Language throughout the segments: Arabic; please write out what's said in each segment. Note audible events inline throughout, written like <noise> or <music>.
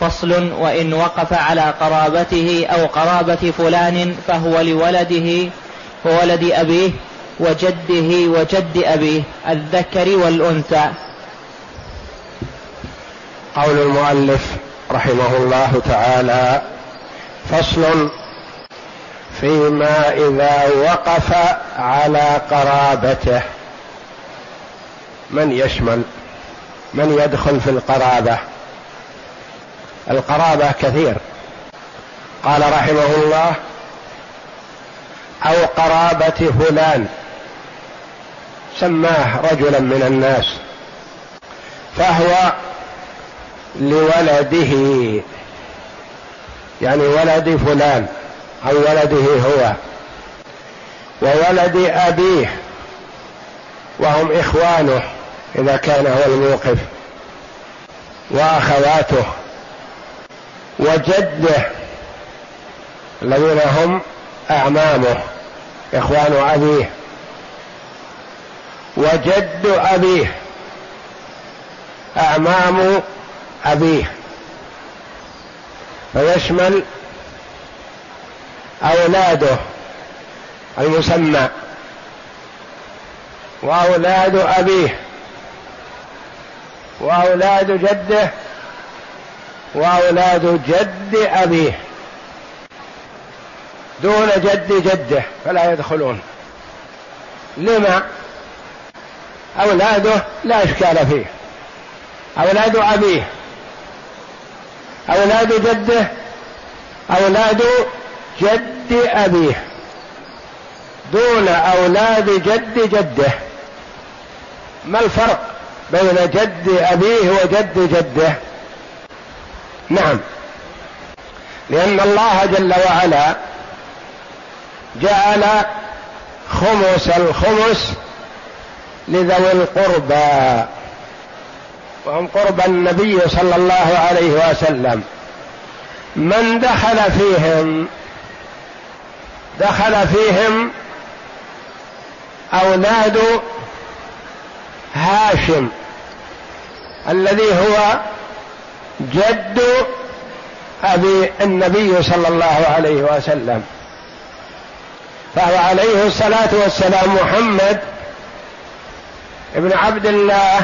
فصل وإن وقف على قرابته أو قرابة فلان فهو لولده وولد أبيه وجده وجد أبيه الذكر والأنثى. قول المؤلف رحمه الله تعالى فصل فيما إذا وقف على قرابته. من يشمل؟ من يدخل في القرابة؟ القرابة كثير. قال رحمه الله أو قرابة فلان. سماه رجلا من الناس. فهو لولده. يعني ولد فلان أو ولده هو. وولد أبيه. وهم إخوانه إذا كان هو الموقف. وأخواته. وجده الذين هم أعمامه إخوان أبيه. وجد أبيه أعمام أبيه. فيشمل أولاده المسمى وأولاد أبيه وأولاد جده وأولاد جد أبيه. دون جد جده فلا يدخلون. لما؟ أولاده لا إشكال فيه. أولاد أبيه. أولاد جده أولاد جد أبيه. دون أولاد جد جده. ما الفرق بين جد أبيه وجد جده؟ نعم. لأن الله جل وعلا جعل خمس الخمس لذوي القربى وهم قرب النبي صلى الله عليه وسلم. من دخل فيهم دخل فيهم أولاد هاشم الذي هو جد أبي النبي صلى الله عليه وسلم. فهو عليه الصلاة والسلام محمد ابن عبد الله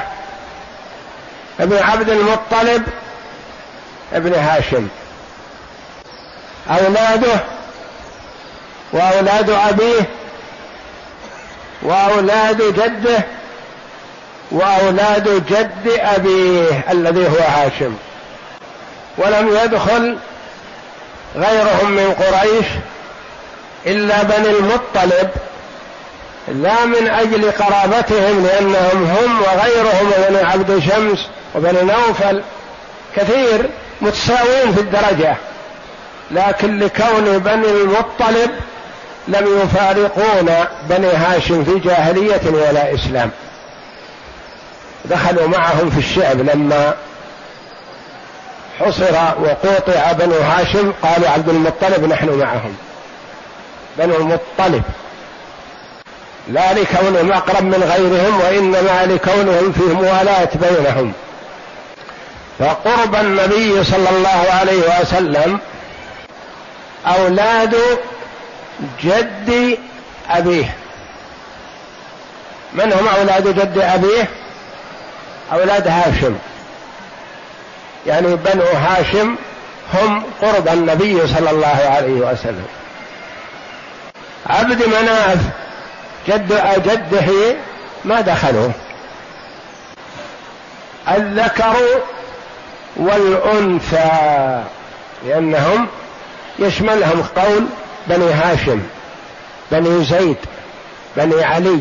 ابن عبد المطلب ابن هاشم. أولاده وأولاد أبيه وأولاد جده وأولاد جد أبيه الذي هو هاشم. ولم يدخل غيرهم من قريش إلا بني المطلب لا من أجل قرابتهم لأنهم هم وغيرهم وبني عبد شمس وبني نوفل كثير متساوين في الدرجة. لكن لكون بني المطلب لم يفارقون بني هاشم في جاهلية ولا إسلام. دخلوا معهم في الشعب لما حصر وقوطع بنو هاشم قالوا عبد المطلب نحن معهم. بنو المطلب. لا لكونهم اقرب من غيرهم وإنما لكونهم فيه موالاه بينهم. فقرب النبي صلى الله عليه وسلم أولاد جد أبيه. من هم أولاد جد أبيه؟ أولاد هاشم. يعني بنو هاشم هم قرب النبي صلى الله عليه وسلم. عبد مناف جد جده ما دخلوا الذكر والأنثى لأنهم يشملهم قول بني هاشم بني زيد بني علي.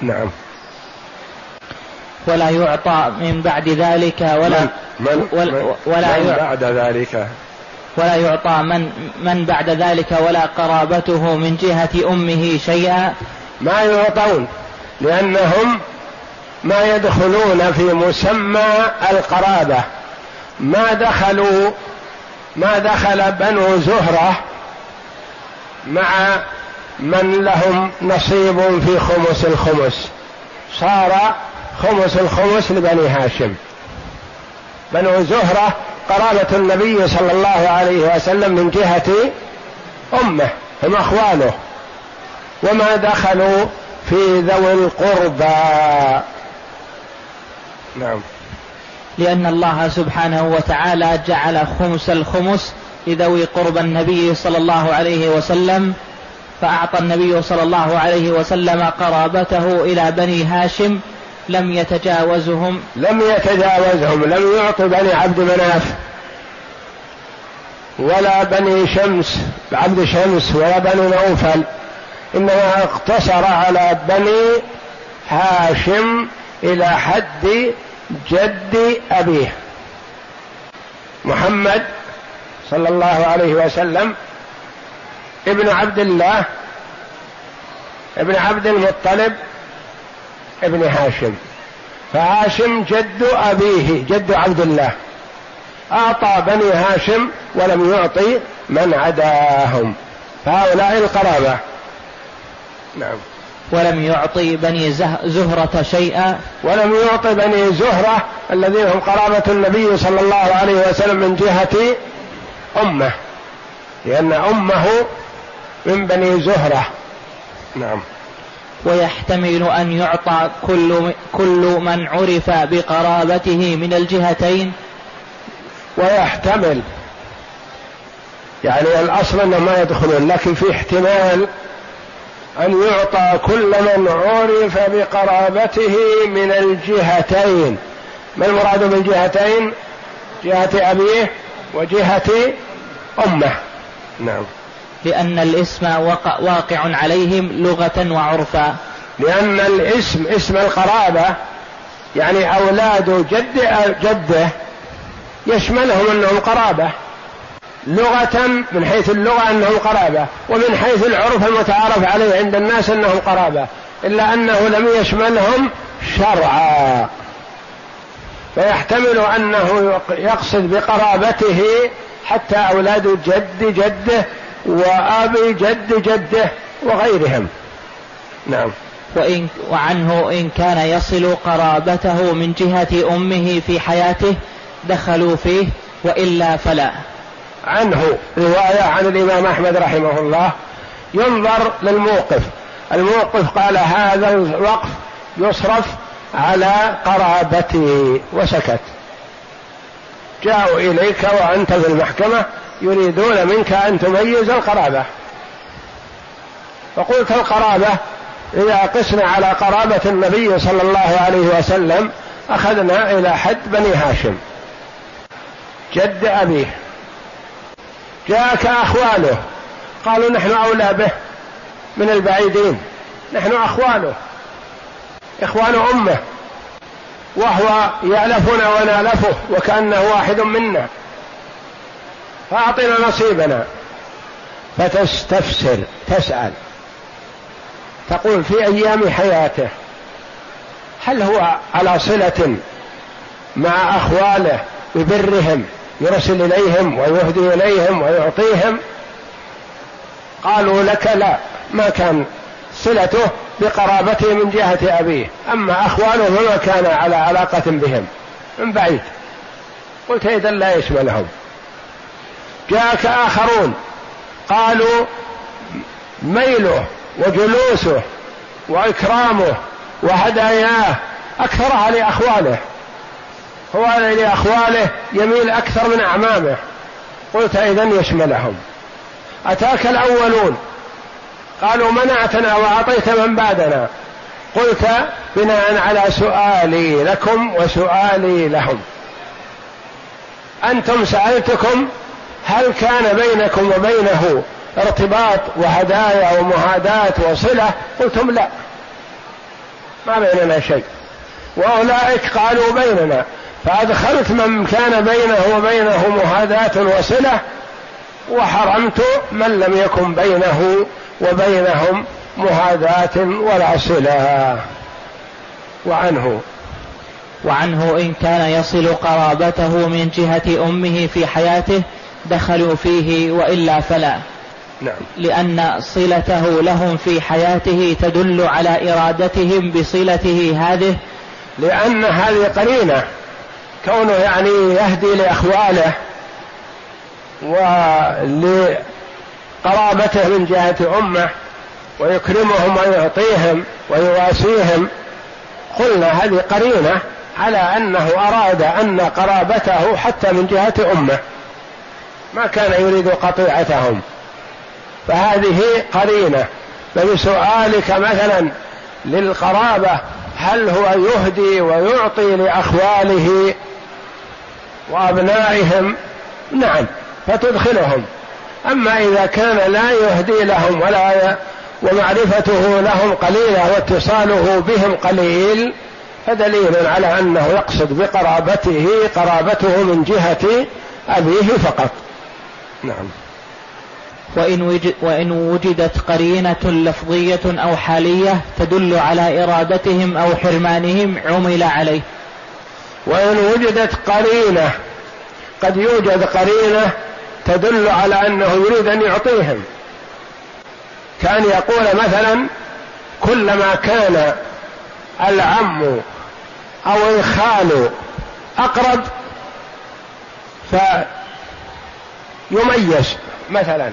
نعم. ولا يعطى من بعد ذلك ولا من, من, ولا, ولا من بعد ذلك؟ ولا يعطى من من بعد ذلك ولا قرابته من جهة أمه شيئا؟ ما يعطون لأنهم ما يدخلون في مسمى القرابة. ما دخلوا ما دخل بنو زهرة مع من لهم نصيب في خمس الخمس. صار خمس الخمس لبني هاشم. بنو زهرة قرابة النبي صلى الله عليه وسلم من جهة أمه هم أخواله. وما دخلوا في ذوي القربى. نعم. لأن الله سبحانه وتعالى جعل خمس الخمس لذوي قرب النبي صلى الله عليه وسلم فأعطى النبي صلى الله عليه وسلم قرابته إلى بني هاشم لم يتجاوزهم. لم يتجاوزهم لم يعط بني عبد مناف ولا بني شمس عبد شمس ولا بني نوفل إنما اقتصر على بني هاشم إلى حد جد أبيه. محمد صلى الله عليه وسلم ابن عبد الله ابن عبد المطلب ابن هاشم. فهاشم جد أبيه جد عبد الله. أعطى بني هاشم ولم يعطي من عداهم. فهؤلاء القرابة. نعم. ولم يعطي بني زهرة شيئا. ولم يعطي بني زهرة الذين هم قرابة النبي صلى الله عليه وسلم من جهة أمه. لأن أمه من بني زهرة. نعم. ويحتمل أن يعطى كل, كل من عرف بقرابته من الجهتين. ويحتمل يعني الأصل أنه ما يدخلون لكن في احتمال أن يعطى كل من عرف بقرابته من الجهتين. ما المراد بالجهتين جهة أبيه وجهة أمه. نعم. لأن الاسم واقع عليهم لغة وعرفا. لأن الاسم اسم القرابة يعني أولاد جد جده يشملهم أنهم قرابة. لغة من حيث اللغة أنهم قرابة ومن حيث العرف المتعارف عليه عند الناس أنهم قرابة إلا أنه لم يشملهم شرعا. فيحتمل أنه يقصد بقرابته حتى أولاد جد جده وأبي جد جده وغيرهم. نعم. وإن وعنه إن كان يصل قرابته من جهة أمه في حياته دخلوا فيه وإلا فلا. عنه رواية عن الإمام أحمد رحمه الله. ينظر للموقف. الموقف قال هذا الوقف يصرف على قرابتي وسكت. جاءوا إليك وأنت في المحكمة يريدون منك أن تميز القرابة. فقلت القرابة إذا قسنا على قرابة النبي صلى الله عليه وسلم أخذنا إلى حد بني هاشم. جد أبيه. جاءك أخواله. قالوا نحن أولى به من البعيدين. نحن أخواله. إخوان أمه. وهو يألفنا ونألفه وكأنه واحد منا. فأعطنا نصيبنا. فتستفسر تسأل. تقول في أيام حياته هل هو على صلة مع أخواله ببرهم يرسل إليهم ويهدي إليهم ويعطيهم؟ قالوا لك لا ما كان صلته بقرابته من جهة أبيه. أما أخواله فما كان على علاقة بهم من بعيد. قلت إذا لا يشملهم جاءك آخرون. قالوا ميله وجلوسه وإكرامه وهداياه أكثرها لأخواله هو لأخواله يميل أكثر من أعمامه. قلت إذا يشملهم. أتاك الأولون. قالوا منعتنا وأعطيت من بعدنا. قلت بناء على سؤالي لكم وسؤالي لهم. أنتم سألتكم هل كان بينكم وبينه ارتباط وهدايا ومهادات وصلة؟ قلتم لا. ما بيننا شيء. وأولئك قالوا بيننا. فأدخلت من كان بينه وبينه مهاداة وصلة وحرمت من لم يكن بينه وبينهم مهاداة ولا صلة. وعنه. وعنه إن كان يصل قرابته من جهة أمه في حياته دخلوا فيه وإلا فلا. نعم. لأن صلته لهم في حياته تدل على إرادتهم بصلته هذه. لأن هذه قرينة كونه يعني يهدي لأخواله ولقرابته من جهة أمه ويكرمهم ويعطيهم ويواسيهم قلنا هذه قرينة على أنه أراد أن قرابته حتى من جهة أمه. ما كان يريد قطيعتهم. فهذه قرينة. فبسؤالك مثلا للقرابة هل هو يهدي ويعطي لأخواله وأبنائهم؟ نعم فتدخلهم. أما إذا كان لا يهدي لهم ولا ومعرفته لهم قليلة واتصاله بهم قليل فدليل على أنه يقصد بقرابته قرابته من جهة أبيه فقط. نعم. وإن, وجد وإن وجدت قرينة لفظية أو حالية تدل على إرادتهم أو حرمانهم عمل عليه. وإن وجدت قرينة قد يوجد قرينة تدل على أنه يريد أن يعطيهم. كأن يقول مثلا كلما كان العم أو الخال أقرب فيميز مثلا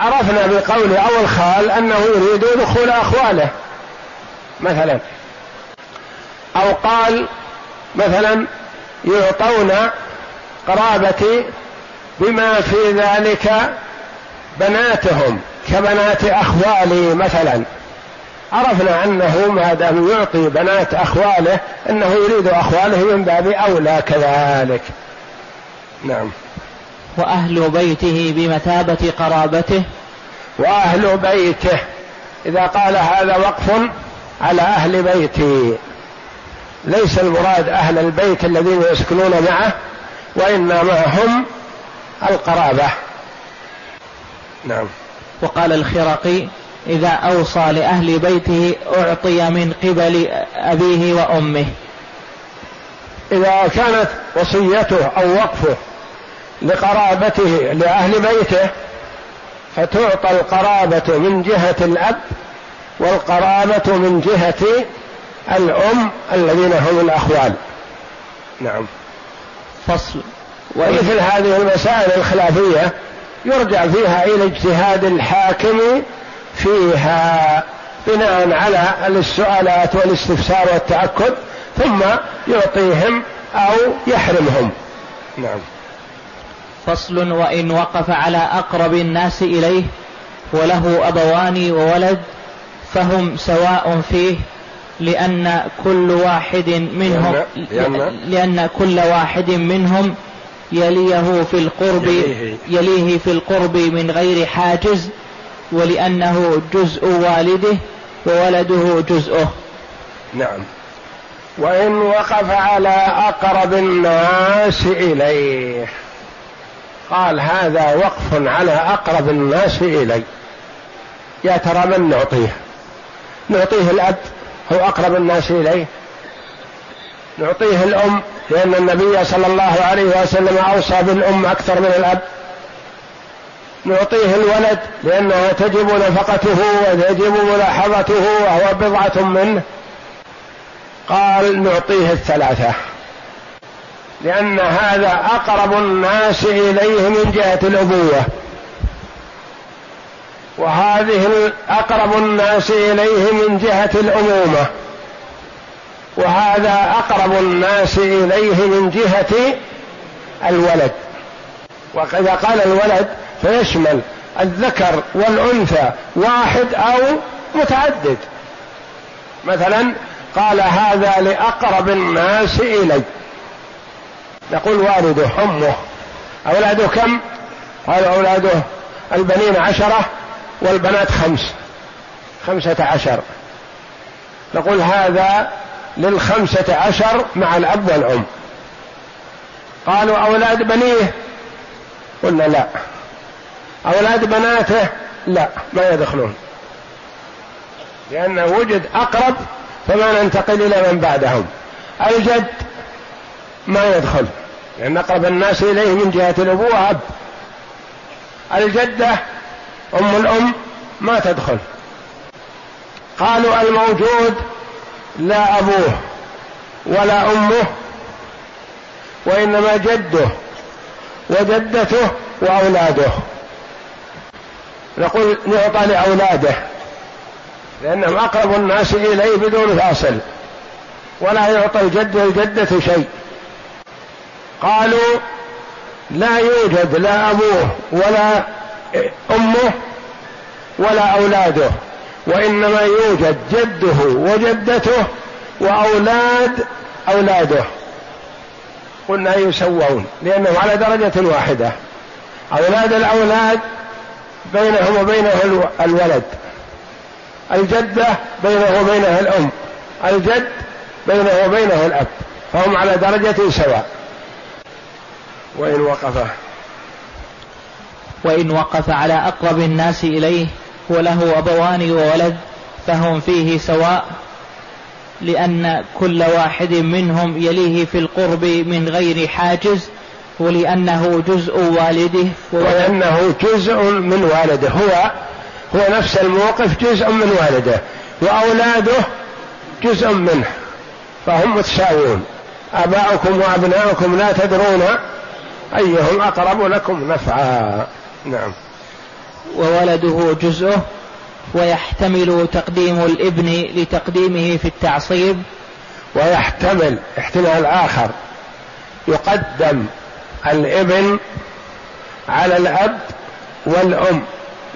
عرفنا بقول أو الخال أنه يريد دخول أخواله مثلا أو قال مثلا يعطون قرابتي بما في ذلك بناتهم كبنات أخوالي مثلا. عرفنا أنه ما دام يعطي بنات أخواله أنه يريد أخواله من باب أولى كذلك. نعم. وأهل بيته بمثابة قرابته. وأهل بيته. إذا قال هذا وقف على أهل بيتي. ليس المراد أهل البيت الذين يسكنون معه وإنما هم القرابة. نعم. وقال الخرقي إذا أوصى لأهل بيته أعطي من قبل أبيه وأمه. إذا كانت وصيته أو وقفه لقرابته لأهل بيته فتعطى القرابة من جهة الأب والقرابة من جهة الأم الذين هم الأخوال نعم. فصل. ومثل هذه المسائل الخلافية يرجع فيها إلى اجتهاد الحاكم فيها بناء على السؤالات والاستفسار والتأكد ثم يعطيهم أو يحرمهم. نعم. فصل وإن وقف على أقرب الناس إليه وله أبوان وولد فهم سواء فيه لأن كل واحد منهم لأن, لأن كل واحد منهم يليه في القرب يليه في القرب من غير حاجز ولأنه جزء والده وولده جزءه. نعم. وإن وقف على أقرب الناس إليه. قال هذا وقف على أقرب الناس إلي. يا ترى من نعطيه؟ نعطيه الأب هو أقرب الناس إليه. نعطيه الأم لأن النبي صلى الله عليه وسلم أوصى بالأم أكثر من الأب. نعطيه الولد لأنها تجب نفقته وتجب ملاحظته وهو بضعة منه. قال نعطيه الثلاثة. لأن هذا أقرب الناس إليه من جهة الأبوة. وهذه أقرب الناس إليه من جهة الأمومة. وهذا أقرب الناس إليه من جهة الولد. وإذا قال الولد فيشمل الذكر والأنثى واحد أو متعدد. مثلا قال هذا لأقرب الناس إلي. يقول والده أمه أولاده كم؟ قال أولاده البنين عشرة والبنات خمس. خمسة عشر. نقول هذا للخمسة عشر مع الأب والأم. قالوا أولاد بنيه؟ قلنا لا. أولاد بناته؟ لا ما يدخلون. لأنه وجد أقرب فما ننتقل إلى من بعدهم. الجد ما يدخل لأن أقرب الناس إليه من جهة الأبوة أب الجدة أم الأم ما تدخل. قالوا الموجود لا أبوه ولا أمه وإنما جده وجدته وأولاده. نقول نعطى لأولاده لأنهم أقرب الناس إليه بدون فاصل. ولا يعطى الجد والجدة شيء. قالوا لا يوجد لا أبوه ولا أمه ولا أولاده وإنما يوجد جده وجدته وأولاد أولاده. قلنا يسوون لأنهم على درجة واحدة أولاد الأولاد بينهم وبينه الولد الجدة بينه وبينها الأم الجد بينه وبينه الأب فهم على درجة سواء. وإن وقف. وإن وقف على أقرب الناس إليه وله أبوان وولد فهم فيه سواء لأن كل واحد منهم يليه في القرب من غير حاجز ولأنه جزء والده ولأنه جزء من والده. هو هو نفس الموقف جزء من والده وأولاده جزء منه فهم متساوون آباؤكم وأبناؤكم لا تدرون أيهم أقرب لكم نفعا. نعم. وولده جزءه ويحتمل تقديم الابن لتقديمه في التعصيب. ويحتمل احتمال آخر. يقدم الابن على الأب والأم.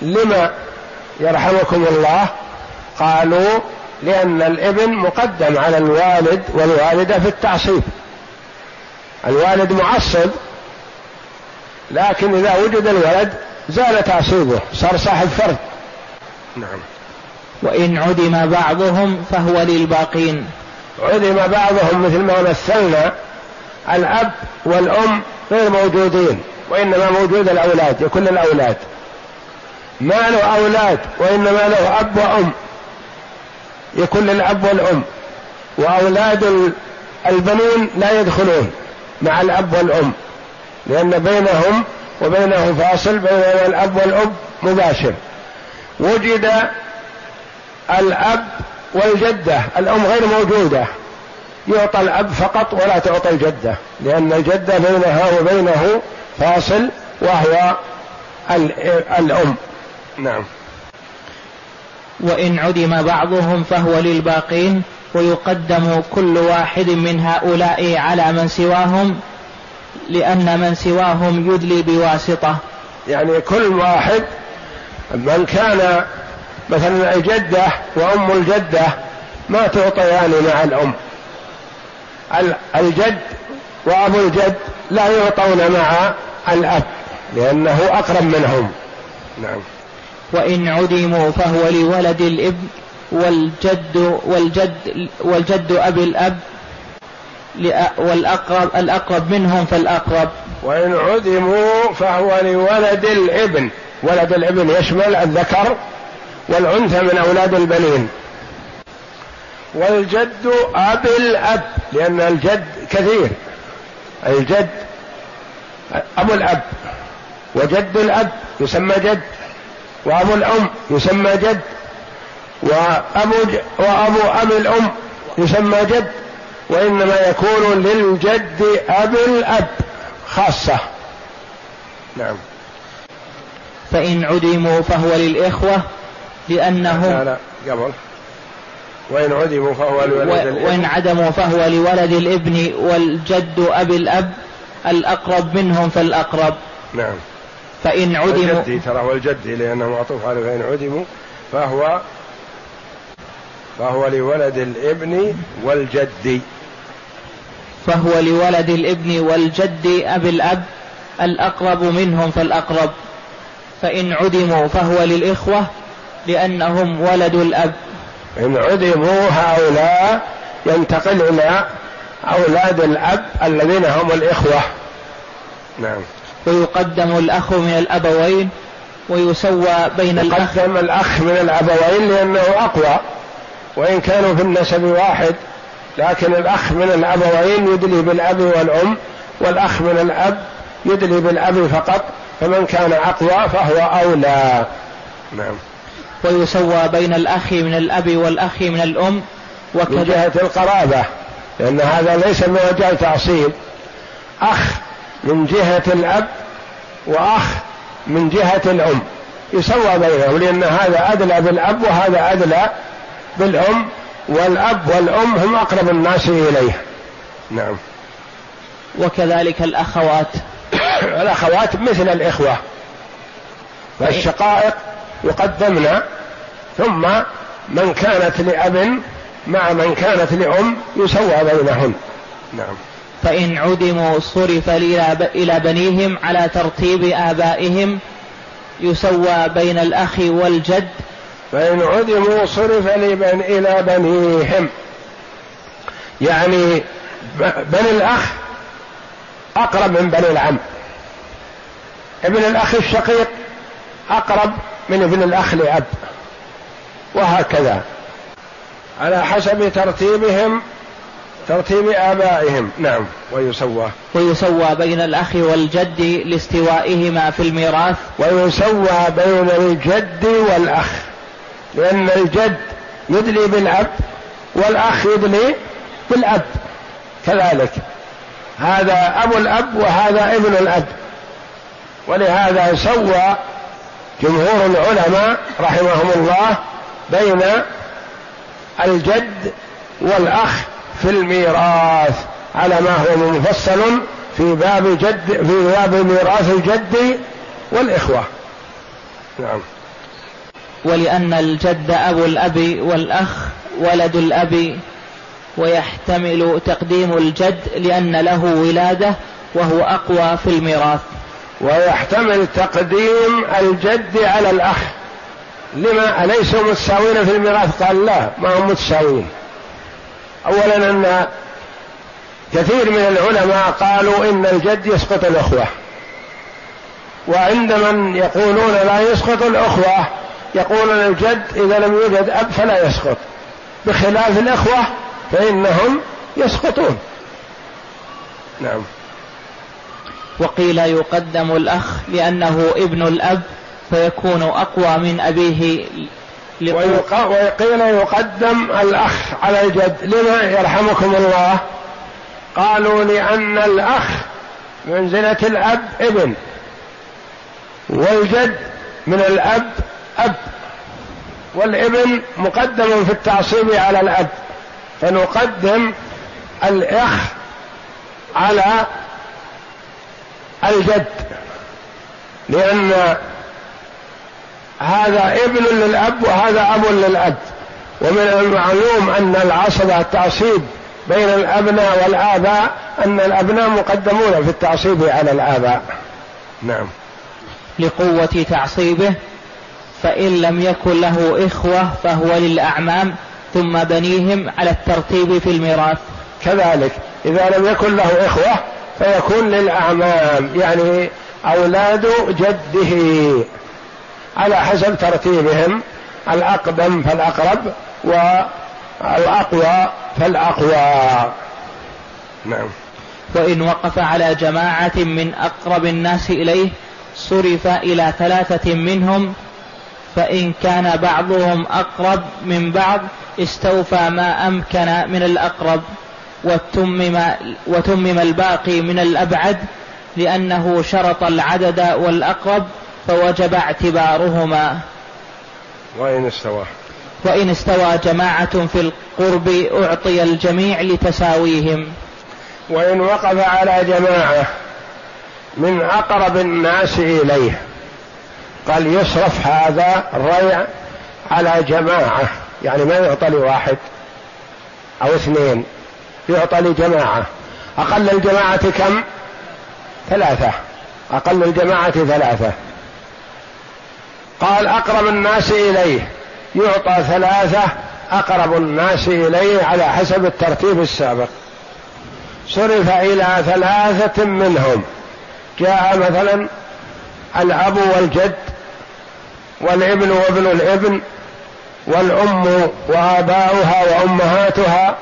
لما يرحمكم الله؟ قالوا لأن الابن مقدم على الوالد والوالدة في التعصيب. الوالد معصب لكن إذا وجد الولد زال تعصيبه صار صاحب فرد. نعم. وإن عدم بعضهم فهو للباقين. عدم بعضهم مثل ما مثلنا الأب والأم غير موجودين وإنما موجود الأولاد لكل الأولاد. ما له أولاد وإنما له أب وأم. يكون للأب والأم. وأولاد البنون لا يدخلون مع الأب والأم. لأن بينهم وبينه فاصل بين الأب والأب مباشر. وجد الأب والجدة الأم غير موجودة. يعطى الأب فقط ولا تعطى الجدة لأن الجدة بينها وبينه فاصل وهو الأم. نعم. وإن عدم بعضهم فهو للباقين ويقدم كل واحد من هؤلاء على من سواهم. لأن من سواهم يدلي بواسطة. يعني كل واحد من كان مثلا الجدة وأم الجدة ما تعطيان مع الأم. الجد وأبو الجد لا يعطون مع الأب لأنه أقرب منهم. نعم. وإن عدموا فهو لولد الإبن والجد والجد والجد أبي الأب والأقرب الأقرب منهم فالأقرب. وإن عدموا فهو لولد الإبن. ولد الإبن يشمل الذكر والأنثى من أولاد البنين. والجد أب الأب لأن الجد كثير. الجد أبو الأب. وجد الأب يسمى جد. وأبو الأم يسمى جد. وأبو وأبو أبي الأم يسمى جد. وإنما يكون للجد أب الأب خاصة. نعم. فإن عدموا فهو للإخوة لأنه لا لا قبل. وإن عدموا فهو لولد الإبن. وإن عدموا فهو لولد الإبن والجد أبي الأب الأقرب منهم فالأقرب. نعم. فإن عدموا الجدي ترى والجدي لأنه معطوف على فإن عدموا فهو فهو لولد الإبن والجد. فهو لولد الابن والجد أبي الأب الأقرب منهم فالأقرب. فإن عدموا فهو للإخوة لأنهم ولد الأب. إن عدموا هؤلاء ينتقل إلى أولاد الأب الذين هم الإخوة. نعم. ويقدم الأخ من الأبوين ويسوى بين الأخ يقدم الأخ من الأبوين لأنه أقوى. وإن كانوا في النسب واحد لكن الأخ من الأبوين يدلي بالأب والأم والأخ من الأب يدلي بالأب فقط فمن كان أقوى فهو أولى. نعم. ويسوى بين الأخ من الأب والأخ من الأم وكذا. من جهة القرابة لأن هذا ليس من وجه تعصيب. أخ من جهة الأب وأخ من جهة الأم. يسوى بينهم لأن هذا أدلى بالأب وهذا أدلى بالأم. والأب والأم هم أقرب الناس إليه. نعم. وكذلك الأخوات. <coughs> الأخوات مثل الإخوة. فالشقائق يقدمن ثم من كانت لأب مع من كانت لأم يسوى بينهن. نعم. فإن عدموا صرف إلى بنيهم على ترتيب آبائهم يسوى بين الأخ والجد فإن عدموا صرف إلى بنيهم. يعني بني الأخ أقرب من بني العم. ابن الأخ الشقيق أقرب من ابن الأخ لأب. وهكذا. على حسب ترتيبهم ترتيب آبائهم. نعم. ويسوى. ويسوى بين الأخ والجد لاستوائهما في الميراث. ويسوى بين الجد والأخ. لأن الجد يدلي بالأب والأخ يدلي بالأب كذلك. هذا أبو الأب وهذا ابن الأب. ولهذا سوى جمهور العلماء رحمهم الله بين الجد والأخ في الميراث على ما هو مفصل في باب جد في باب ميراث الجد والإخوة. نعم. ولأن الجد أبو الأب والأخ ولد الأب ويحتمل تقديم الجد لأن له ولادة وهو أقوى في الميراث. ويحتمل تقديم الجد على الأخ. لما أليسوا متساوين في الميراث؟ قال لا ما هم متساوين. أولا أن كثير من العلماء قالوا إن الجد يسقط الأخوة. وعند من يقولون لا يسقط الأخوة يقولون الجد إذا لم يوجد أب فلا يسقط. بخلاف الإخوة فإنهم يسقطون. نعم. وقيل يقدم الأخ لأنه ابن الأب فيكون أقوى من أبيه وقيل يقدم الأخ على الجد. لما؟ يرحمكم الله. قالوا لأن الأخ منزلة الأب ابن والجد من الأب أب والابن مقدم في التعصيب على الأب فنقدم الإخ على الجد لأن هذا ابن للأب وهذا أب للأب ومن المعلوم أن العصبة التعصيب بين الأبناء والآباء أن الأبناء مقدمون في التعصيب على الآباء. نعم. لقوة تعصيبه فإن لم يكن له إخوة فهو للأعمام ثم بنيهم على الترتيب في الميراث. كذلك إذا لم يكن له إخوة فيكون للأعمام يعني أولاد جده على حسب ترتيبهم الأقدم فالأقرب والأقوى فالأقوى. نعم. وإن وقف على جماعة من أقرب الناس إليه صرف إلى ثلاثة منهم فإن كان بعضهم أقرب من بعض استوفى ما أمكن من الأقرب وتمم, وتمم الباقي من الأبعد لأنه شرط العدد والأقرب فوجب اعتبارهما. وإن استوى. وإن استوى جماعة في القرب أعطي الجميع لتساويهم. وإن وقف على جماعة من أقرب الناس إليه. قال يصرف هذا الريع على جماعة. يعني ما يعطى لواحد أو اثنين يعطى لجماعة. أقل الجماعة كم؟ ثلاثة. أقل الجماعة ثلاثة. قال أقرب الناس إليه. يعطى ثلاثة أقرب الناس إليه على حسب الترتيب السابق. صرف إلى ثلاثة منهم. جاء مثلا الأب والجد. والابن وابن الابن والأم وآباؤها وأمهاتها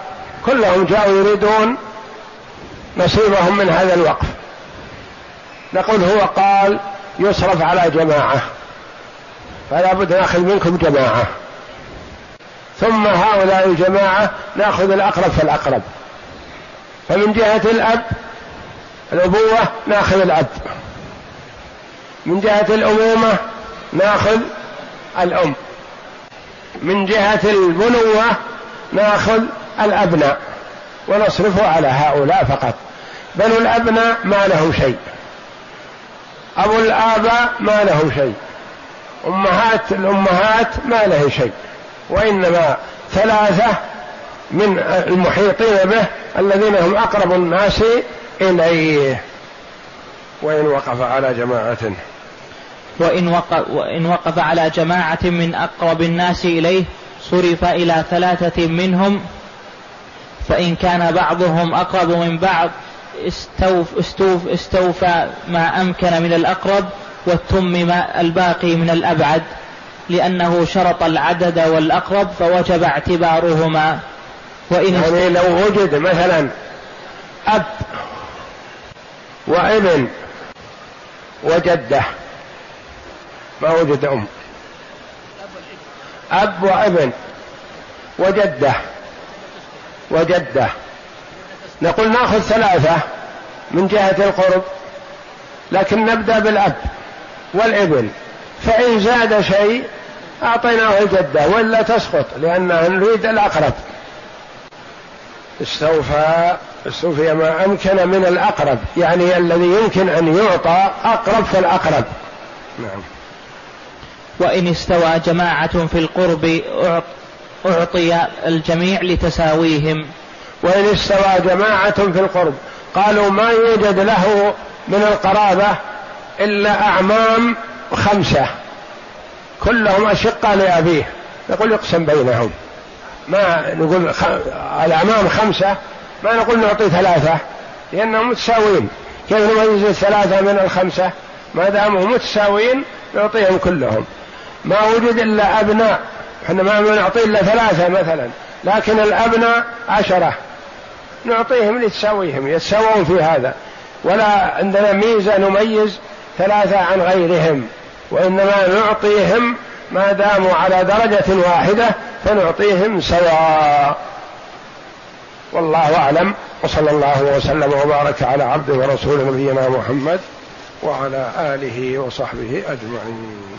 كلهم جاءوا يريدون نصيبهم من هذا الوقف. نقول هو قال يصرف على جماعة فلا بد نأخذ منكم جماعة. ثم هؤلاء الجماعة نأخذ الأقرب فالأقرب. فمن جهة الأب الأبوة نأخذ الأب. من جهة الأمومة ناخذ الأم. من جهة البنوة ناخذ الأبناء. ونصرفه على هؤلاء فقط. بنو الأبناء ما لهم شيء. أبو الآباء ما له شيء. أمهات الأمهات ما له شيء. وإنما ثلاثة من المحيطين به الذين هم أقرب الناس إليه. وإن وقف على جماعة وإن وقف, وإن وقف على جماعة من أقرب الناس إليه صرف إلى ثلاثة منهم فإن كان بعضهم أقرب من بعض استوف استوف استوفى ما أمكن من الأقرب وتمم الباقي من الأبعد. لأنه شرط العدد والأقرب فوجب اعتبارهما. وإن يعني لو وجد مثلا أب وابن وجدة ما وجد أم. أب وابن. وجدة. وجدة. نقول نأخذ ثلاثة من جهة القرب. لكن نبدأ بالأب والابن. فإن زاد شيء أعطيناه الجدة وإلا تسقط لأننا نريد الأقرب. استوفى استوفي ما أمكن من الأقرب يعني الذي يمكن أن يعطى أقرب فالأقرب. نعم. وإن استوى جماعة في القرب أعطي الجميع لتساويهم. وإن استوى جماعة في القرب قالوا ما يوجد له من القرابة إلا أعمام خمسة كلهم أشقة لأبيه. يقول يقسم بينهم. ما نقول خ... الأعمام خمسة ما نقول نعطي ثلاثة لأنهم متساويين. كيف نميز الثلاثة من الخمسة؟ ما داموا متساويين نعطيهم كلهم. ما وجد إلا أبناء. إحنا ما نعطي إلا ثلاثة مثلا. لكن الأبناء عشرة. نعطيهم لتساويهم يتساوون في هذا. ولا عندنا ميزة نميز ثلاثة عن غيرهم. وإنما نعطيهم ما داموا على درجة واحدة فنعطيهم سواء. والله أعلم. وصلى الله وسلم وبارك على عبده ورسوله نبينا محمد وعلى آله وصحبه أجمعين.